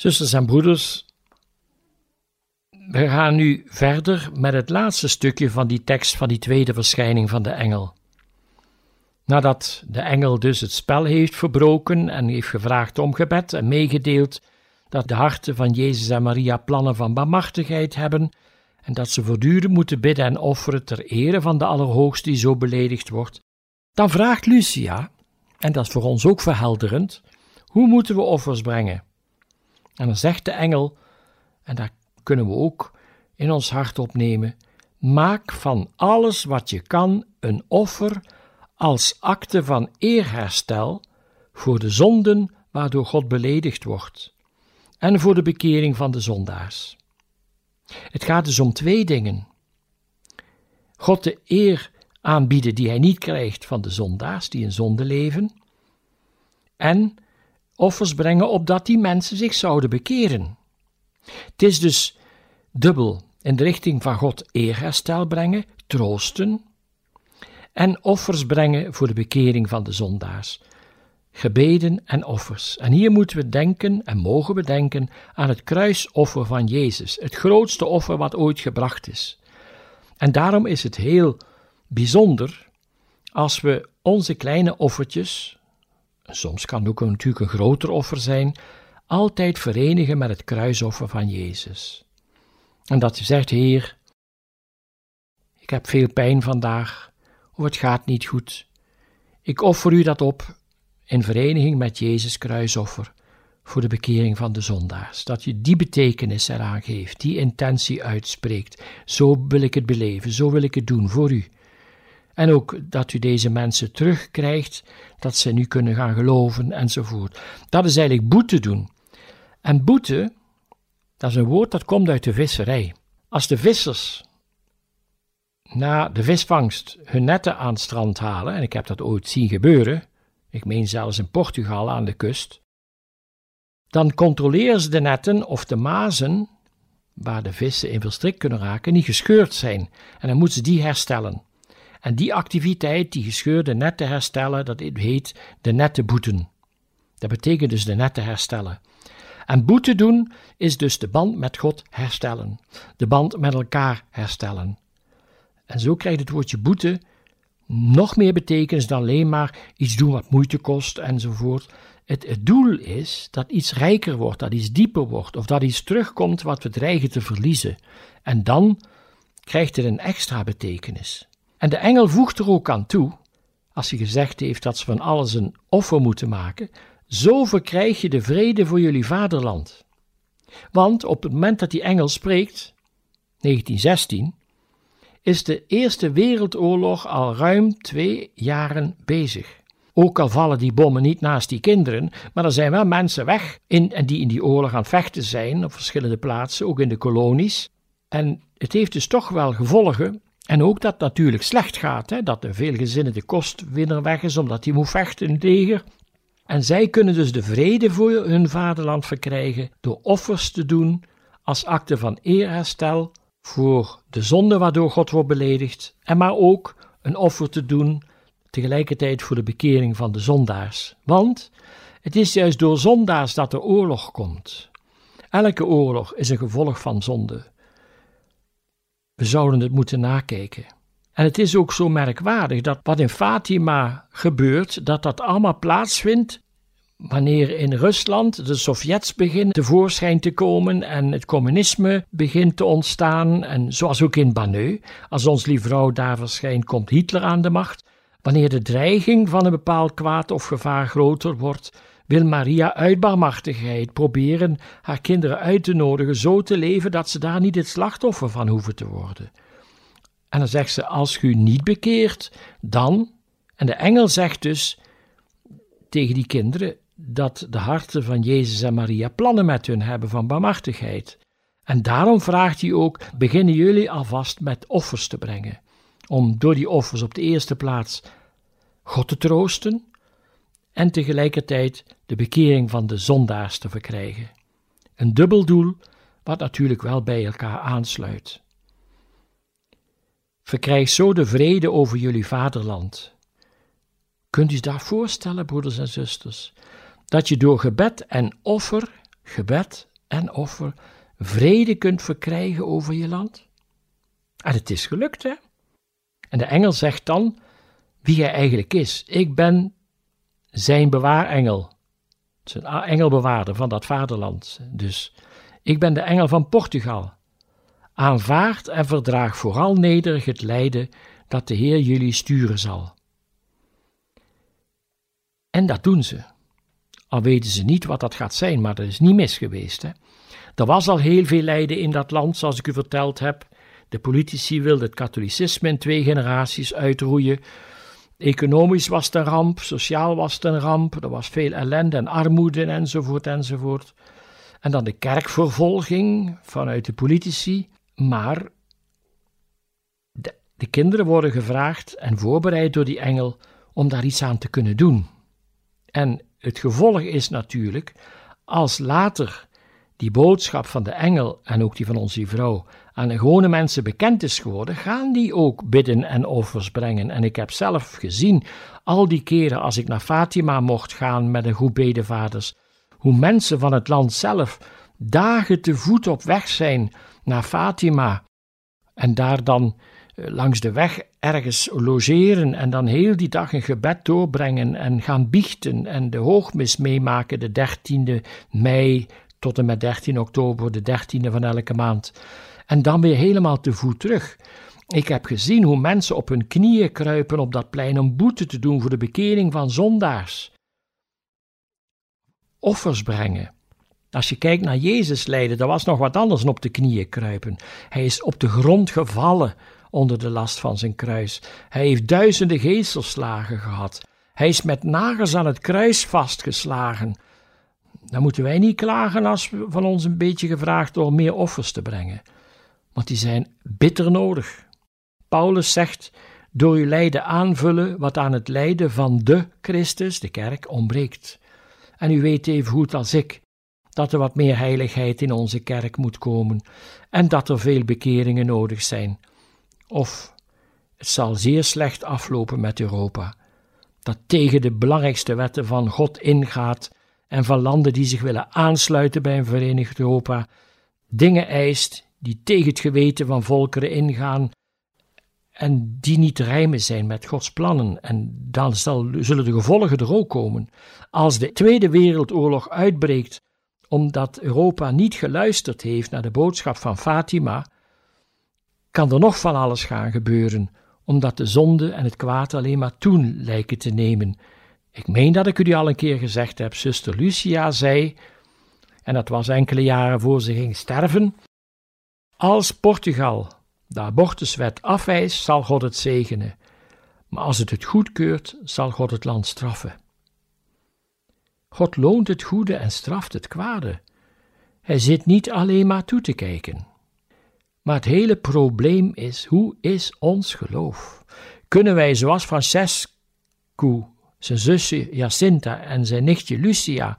Zusters en broeders, we gaan nu verder met het laatste stukje van die tekst van die tweede verschijning van de engel. Nadat de engel dus het spel heeft verbroken en heeft gevraagd om gebed en meegedeeld dat de harten van Jezus en Maria plannen van barmhartigheid hebben en dat ze voortdurend moeten bidden en offeren ter ere van de Allerhoogste die zo beledigd wordt, dan vraagt Lucia, en dat is voor ons ook verhelderend, hoe moeten we offers brengen? En dan zegt de engel, en daar kunnen we ook in ons hart opnemen: maak van alles wat je kan een offer als akte van eerherstel voor de zonden waardoor God beledigd wordt en voor de bekering van de zondaars. Het gaat dus om twee dingen. God de eer aanbieden die hij niet krijgt van de zondaars die in zonde leven, en offers brengen opdat die mensen zich zouden bekeren. Het is dus dubbel in de richting van God eerherstel brengen, troosten, en offers brengen voor de bekering van de zondaars. Gebeden en offers. En hier moeten we denken en mogen we denken aan het kruisoffer van Jezus, het grootste offer wat ooit gebracht is. En daarom is het heel bijzonder als we onze kleine offertjes, soms kan ook natuurlijk een groter offer zijn, altijd verenigen met het kruisoffer van Jezus. En dat je zegt, Heer, ik heb veel pijn vandaag, of het gaat niet goed. Ik offer u dat op in vereniging met Jezus kruisoffer voor de bekering van de zondaars. Dat je die betekenis eraan geeft, die intentie uitspreekt. Zo wil ik het beleven, zo wil ik het doen voor u. En ook dat u deze mensen terugkrijgt, dat ze nu kunnen gaan geloven enzovoort. Dat is eigenlijk boete doen. En boete, dat is een woord dat komt uit de visserij. Als de vissers na de visvangst hun netten aan het strand halen, en ik heb dat ooit zien gebeuren, ik meen zelfs in Portugal aan de kust, dan controleren ze de netten of de mazen, waar de vissen in verstrikt kunnen raken, niet gescheurd zijn. En dan moeten ze die herstellen. En die activiteit, die gescheurde netten herstellen, dat heet de netten boeten. Dat betekent dus de netten herstellen. En boete doen is dus de band met God herstellen, de band met elkaar herstellen. En zo krijgt het woordje boete nog meer betekenis dan alleen maar iets doen wat moeite kost enzovoort. Het, het doel is dat iets rijker wordt, dat iets dieper wordt, of dat iets terugkomt wat we dreigen te verliezen. En dan krijgt het een extra betekenis. En de engel voegt er ook aan toe, als hij gezegd heeft dat ze van alles een offer moeten maken, zo verkrijg je de vrede voor jullie vaderland. Want op het moment dat die engel spreekt, 1916, is de Eerste Wereldoorlog al ruim twee jaren bezig. Ook al vallen die bommen niet naast die kinderen, maar er zijn wel mensen weg in, en die in die oorlog aan vechten zijn op verschillende plaatsen, ook in de kolonies. En het heeft dus toch wel gevolgen. En ook dat het natuurlijk slecht gaat, hè, dat de kostwinner weg is omdat hij moet vechten in het leger. En zij kunnen dus de vrede voor hun vaderland verkrijgen door offers te doen als akte van eerherstel voor de zonde waardoor God wordt beledigd, en maar ook een offer te doen tegelijkertijd voor de bekering van de zondaars. Want het is juist door zondaars dat er oorlog komt. Elke oorlog is een gevolg van zonde. We zouden het moeten nakijken. En het is ook zo merkwaardig dat wat in Fatima gebeurt, dat dat allemaal plaatsvindt wanneer in Rusland de Sovjets beginnen tevoorschijn te komen en het communisme begint te ontstaan, en zoals ook in Banneu, als ons lieve vrouw daar verschijnt, komt Hitler aan de macht. Wanneer de dreiging van een bepaald kwaad of gevaar groter wordt, wil Maria uit barmachtigheid proberen haar kinderen uit te nodigen zo te leven dat ze daar niet het slachtoffer van hoeven te worden. En dan zegt ze: Als u niet bekeert, dan. En de engel zegt dus tegen die kinderen: dat de harten van Jezus en Maria plannen met hun hebben van barmhartigheid. En daarom vraagt hij ook: beginnen jullie alvast met offers te brengen, om door die offers op de eerste plaats God te troosten en tegelijkertijd de bekering van de zondaars te verkrijgen. Een dubbel doel, wat natuurlijk wel bij elkaar aansluit. Verkrijg zo de vrede over jullie vaderland. Kunt u zich dat voorstellen, broeders en zusters? dat je door gebed en offer, gebed en offer, vrede kunt verkrijgen over je land? En het is gelukt, hè? En de engel zegt dan wie hij eigenlijk is. Ik ben zijn bewaarengel. Is een engelbewaarder van dat vaderland. Dus ik ben de engel van Portugal. Aanvaard en verdraag vooral nederig het lijden dat de Heer jullie sturen zal. En dat doen ze. Al weten ze niet wat dat gaat zijn, maar dat is niet mis geweest. Hè? Er was al heel veel lijden in dat land, zoals ik u verteld heb. De politici wilden het katholicisme in twee generaties uitroeien. Economisch was het een ramp, sociaal was het een ramp, er was veel ellende en armoede enzovoort enzovoort. En dan de kerkvervolging vanuit de politici. Maar de, de kinderen worden gevraagd en voorbereid door die engel om daar iets aan te kunnen doen. En het gevolg is natuurlijk, als later die boodschap van de engel en ook die van onze vrouw aan de gewone mensen bekend is geworden, gaan die ook bidden en offers brengen. En ik heb zelf gezien, al die keren als ik naar Fatima mocht gaan met een groep bedevaders, hoe mensen van het land zelf dagen te voet op weg zijn naar Fatima en daar dan eh, langs de weg ergens logeren en dan heel die dag een gebed doorbrengen en gaan biechten en de hoogmis meemaken de 13e mei tot en met 13 oktober, de 13e van elke maand. En dan weer helemaal te voet terug. Ik heb gezien hoe mensen op hun knieën kruipen op dat plein om boete te doen voor de bekering van zondaars. Offers brengen. Als je kijkt naar Jezus lijden, dat was nog wat anders dan op de knieën kruipen. Hij is op de grond gevallen onder de last van zijn kruis. Hij heeft duizenden geestelslagen gehad. Hij is met nagels aan het kruis vastgeslagen. Dan moeten wij niet klagen als van ons een beetje gevraagd om meer offers te brengen. Want die zijn bitter nodig. Paulus zegt: door uw lijden aanvullen wat aan het lijden van de Christus, de kerk, ontbreekt. En u weet even goed als ik dat er wat meer heiligheid in onze kerk moet komen en dat er veel bekeringen nodig zijn. Of het zal zeer slecht aflopen met Europa, dat tegen de belangrijkste wetten van God ingaat en van landen die zich willen aansluiten bij een verenigd Europa, dingen eist die tegen het geweten van volkeren ingaan en die niet rijmen zijn met Gods plannen. En dan zullen de gevolgen er ook komen. Als de Tweede Wereldoorlog uitbreekt omdat Europa niet geluisterd heeft naar de boodschap van Fatima, kan er nog van alles gaan gebeuren, omdat de zonde en het kwaad alleen maar toen lijken te nemen. Ik meen dat ik u die al een keer gezegd heb. Zuster Lucia zei, en dat was enkele jaren voor ze ging sterven: Als Portugal de abortuswet afwijst, zal God het zegenen. Maar als het het goedkeurt, zal God het land straffen. God loont het goede en straft het kwade. Hij zit niet alleen maar toe te kijken. Maar het hele probleem is: hoe is ons geloof? Kunnen wij, zoals Francesco, zijn zusje Jacinta en zijn nichtje Lucia,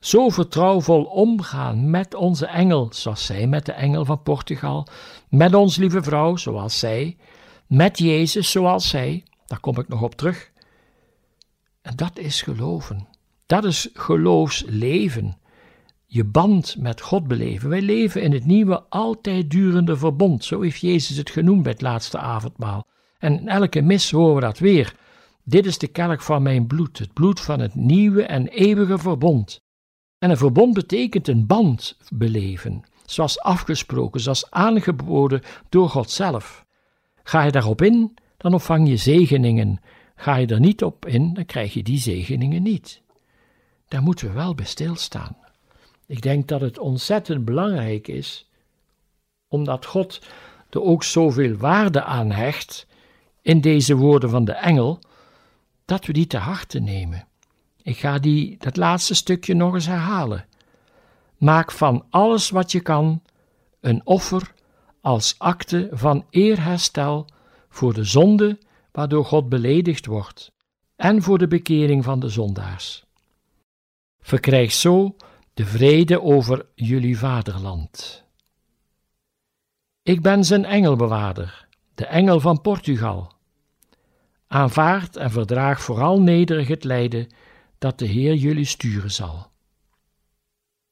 zo vertrouwvol omgaan met onze engel, zoals zij met de engel van Portugal, met ons lieve vrouw, zoals zij, met Jezus, zoals zij, daar kom ik nog op terug. En dat is geloven. Dat is geloofsleven je band met God beleven. Wij leven in het nieuwe, altijd durende verbond. Zo heeft Jezus het genoemd bij het laatste avondmaal. En in elke mis horen we dat weer. Dit is de kelk van mijn bloed, het bloed van het nieuwe en eeuwige verbond. En een verbond betekent een band beleven, zoals afgesproken, zoals aangeboden door God zelf. Ga je daarop in, dan ontvang je zegeningen. Ga je er niet op in, dan krijg je die zegeningen niet. Daar moeten we wel bij stilstaan. Ik denk dat het ontzettend belangrijk is, omdat God er ook zoveel waarde aan hecht in deze woorden van de engel, dat we die te harte nemen. Ik ga die, dat laatste stukje nog eens herhalen. Maak van alles wat je kan een offer als akte van eerherstel voor de zonde waardoor God beledigd wordt en voor de bekering van de zondaars. Verkrijg zo de vrede over jullie vaderland. Ik ben zijn engelbewaarder, de engel van Portugal. Aanvaard en verdraag vooral nederig het lijden dat de Heer jullie sturen zal.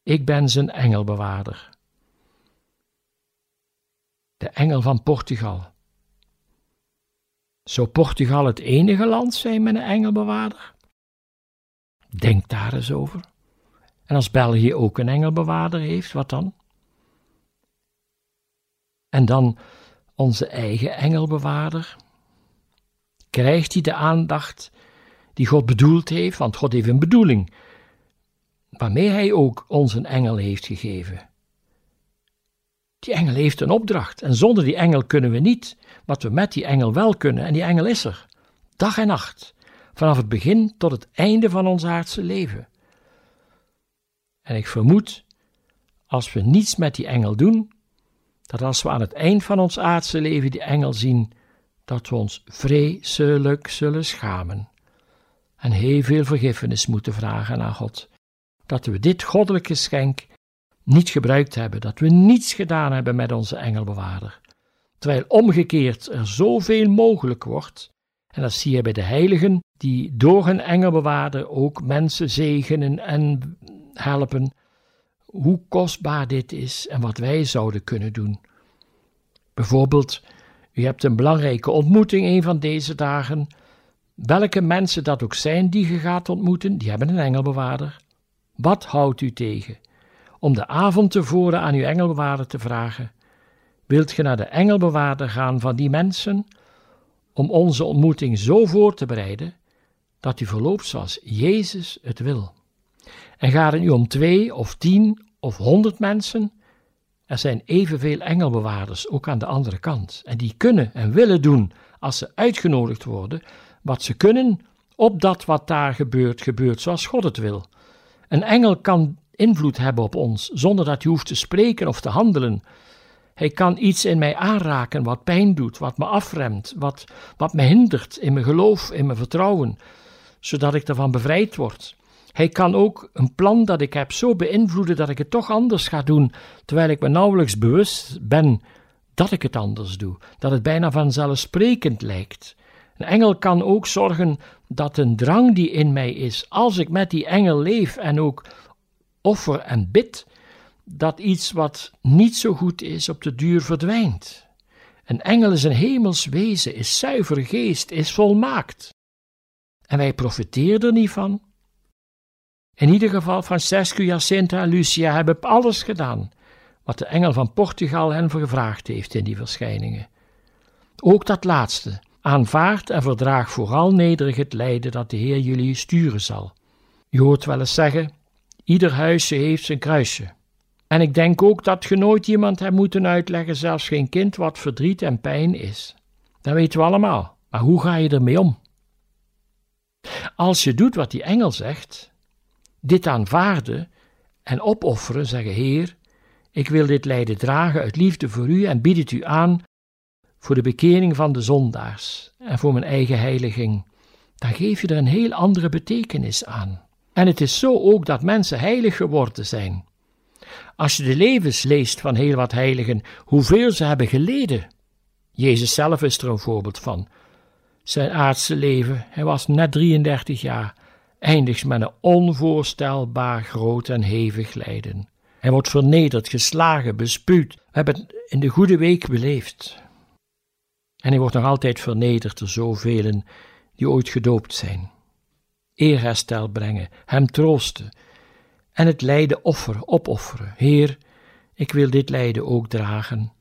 Ik ben zijn engelbewaarder. De engel van Portugal. Zou Portugal het enige land zijn met een engelbewaarder? Denk daar eens over. En als België ook een engelbewaarder heeft, wat dan? En dan onze eigen engelbewaarder. Krijgt hij de aandacht die God bedoeld heeft, want God heeft een bedoeling, waarmee hij ook ons een engel heeft gegeven. Die engel heeft een opdracht en zonder die engel kunnen we niet wat we met die engel wel kunnen en die engel is er, dag en nacht, vanaf het begin tot het einde van ons aardse leven. En ik vermoed, als we niets met die engel doen, dat als we aan het eind van ons aardse leven die engel zien, dat we ons vreselijk zullen schamen en heel veel vergiffenis moeten vragen aan God. Dat we dit goddelijke geschenk niet gebruikt hebben, dat we niets gedaan hebben met onze engelbewaarder. Terwijl omgekeerd er zoveel mogelijk wordt, en dat zie je bij de heiligen, die door hun engelbewaarder ook mensen zegenen en helpen, hoe kostbaar dit is en wat wij zouden kunnen doen. Bijvoorbeeld, u hebt een belangrijke ontmoeting een van deze dagen. Welke mensen dat ook zijn die je gaat ontmoeten, die hebben een engelbewaarder. Wat houdt u tegen? Om de avond tevoren aan uw engelbewaarder te vragen: Wilt ge naar de engelbewaarder gaan van die mensen? Om onze ontmoeting zo voor te bereiden dat u verloopt zoals Jezus het wil. En gaat het nu om twee of tien of honderd mensen? Er zijn evenveel engelbewaarders ook aan de andere kant. En die kunnen en willen doen, als ze uitgenodigd worden, wat ze kunnen, op dat wat daar gebeurt, gebeurt zoals God het wil. Een engel kan invloed hebben op ons, zonder dat hij hoeft te spreken of te handelen. Hij kan iets in mij aanraken wat pijn doet, wat me afremt, wat, wat me hindert in mijn geloof, in mijn vertrouwen, zodat ik ervan bevrijd word. Hij kan ook een plan dat ik heb zo beïnvloeden dat ik het toch anders ga doen, terwijl ik me nauwelijks bewust ben dat ik het anders doe, dat het bijna vanzelfsprekend lijkt. Een engel kan ook zorgen dat een drang die in mij is, als ik met die engel leef en ook offer en bid, dat iets wat niet zo goed is op de duur verdwijnt. Een engel is een hemels wezen, is zuiver geest, is volmaakt. En wij profiteren er niet van. In ieder geval, Francesco, Jacinta en Lucia hebben alles gedaan wat de engel van Portugal hen gevraagd heeft in die verschijningen. Ook dat laatste, aanvaard en verdraag vooral nederig het lijden dat de Heer jullie sturen zal. Je hoort wel eens zeggen, ieder huisje heeft zijn kruisje. En ik denk ook dat je nooit iemand hebt moeten uitleggen, zelfs geen kind, wat verdriet en pijn is. Dat weten we allemaal. Maar hoe ga je ermee om? Als je doet wat die engel zegt, dit aanvaarden en opofferen, zeggen: Heer, ik wil dit lijden dragen uit liefde voor u en bied het u aan voor de bekering van de zondaars en voor mijn eigen heiliging, dan geef je er een heel andere betekenis aan. En het is zo ook dat mensen heilig geworden zijn. Als je de levens leest van heel wat heiligen, hoeveel ze hebben geleden. Jezus zelf is er een voorbeeld van. Zijn aardse leven, hij was net 33 jaar, eindigt met een onvoorstelbaar groot en hevig lijden. Hij wordt vernederd, geslagen, bespuwd. We hebben het in de goede week beleefd. En hij wordt nog altijd vernederd door zoveel die ooit gedoopt zijn. Eerherstel brengen, hem troosten en het lijden offer opofferen. Heer, ik wil dit lijden ook dragen,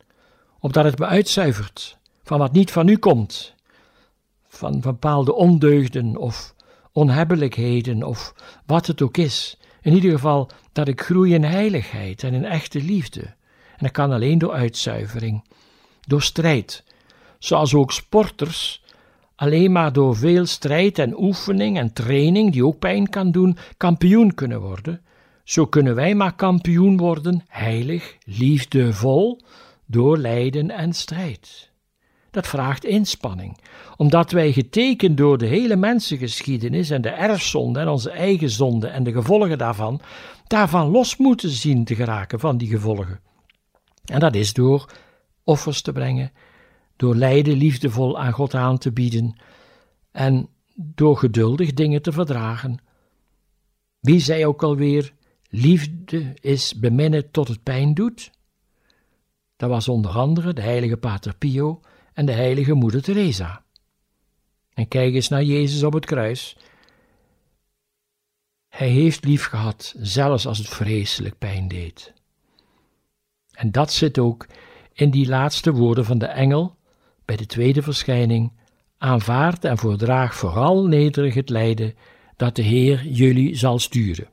opdat het me uitzuivert van wat niet van u komt, van bepaalde ondeugden of onhebbelijkheden of wat het ook is. In ieder geval dat ik groei in heiligheid en in echte liefde. En dat kan alleen door uitzuivering, door strijd. Zoals ook sporters alleen maar door veel strijd en oefening en training, die ook pijn kan doen, kampioen kunnen worden. Zo kunnen wij maar kampioen worden, heilig, liefdevol, door lijden en strijd. Dat vraagt inspanning, omdat wij getekend door de hele mensengeschiedenis en de erfzonde en onze eigen zonde en de gevolgen daarvan, daarvan los moeten zien te geraken van die gevolgen. En dat is door offers te brengen, door lijden liefdevol aan God aan te bieden en door geduldig dingen te verdragen. Wie zei ook alweer, liefde is beminnen tot het pijn doet? Dat was onder andere de heilige Pater Pio en de heilige moeder Teresa. En kijk eens naar Jezus op het kruis. Hij heeft lief gehad, zelfs als het vreselijk pijn deed. En dat zit ook in die laatste woorden van de engel bij de tweede verschijning. Aanvaard en voordraag vooral nederig het lijden dat de Heer jullie zal sturen.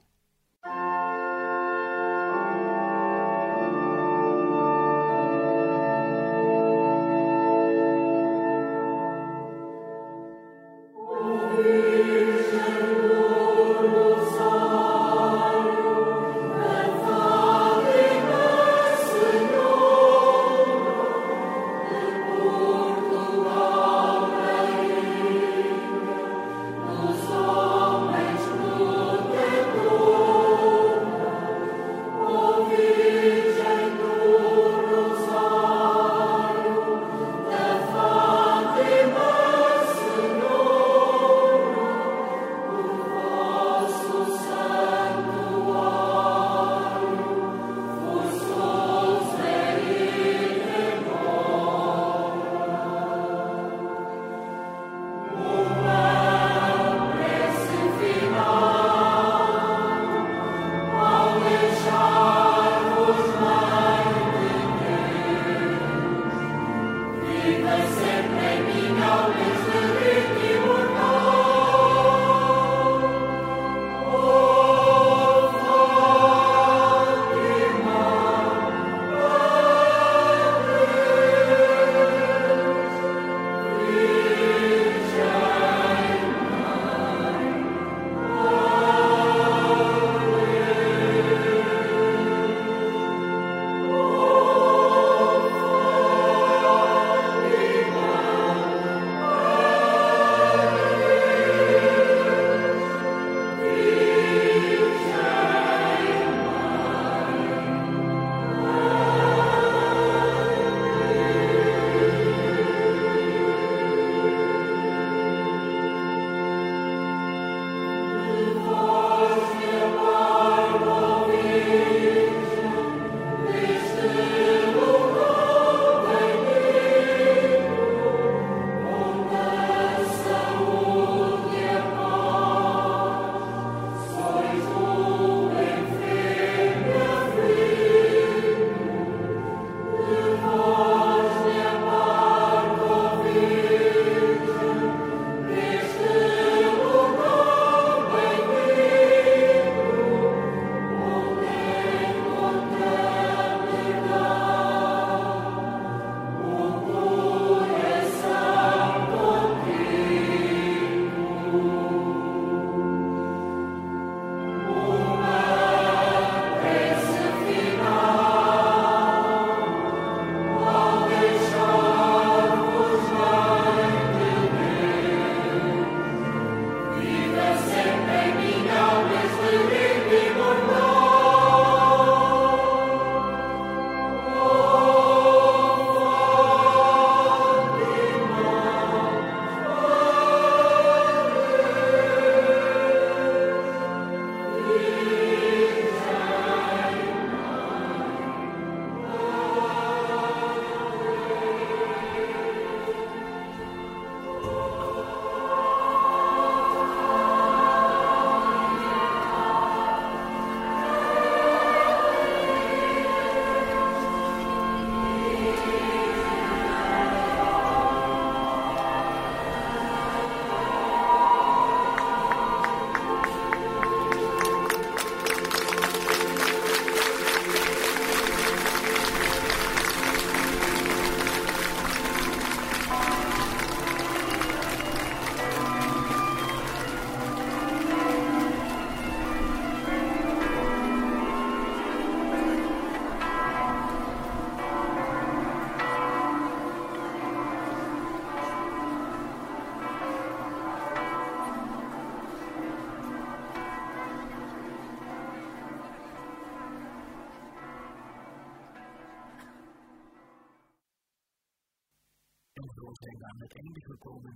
zijn we aan het einde gekomen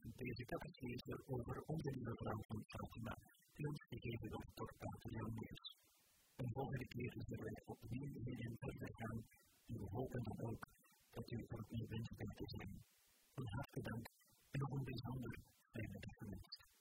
van deze catechese over onze lieve vrouw van Fatima, die ons gegeven wordt door Pater Leonidas. Een volgende keer zullen wij opnieuw in hierin verder gaan en we hopen dan ook dat u er opnieuw bent bij te zijn. Een hartelijk dank en nog een bijzonder fijne dag gewenst.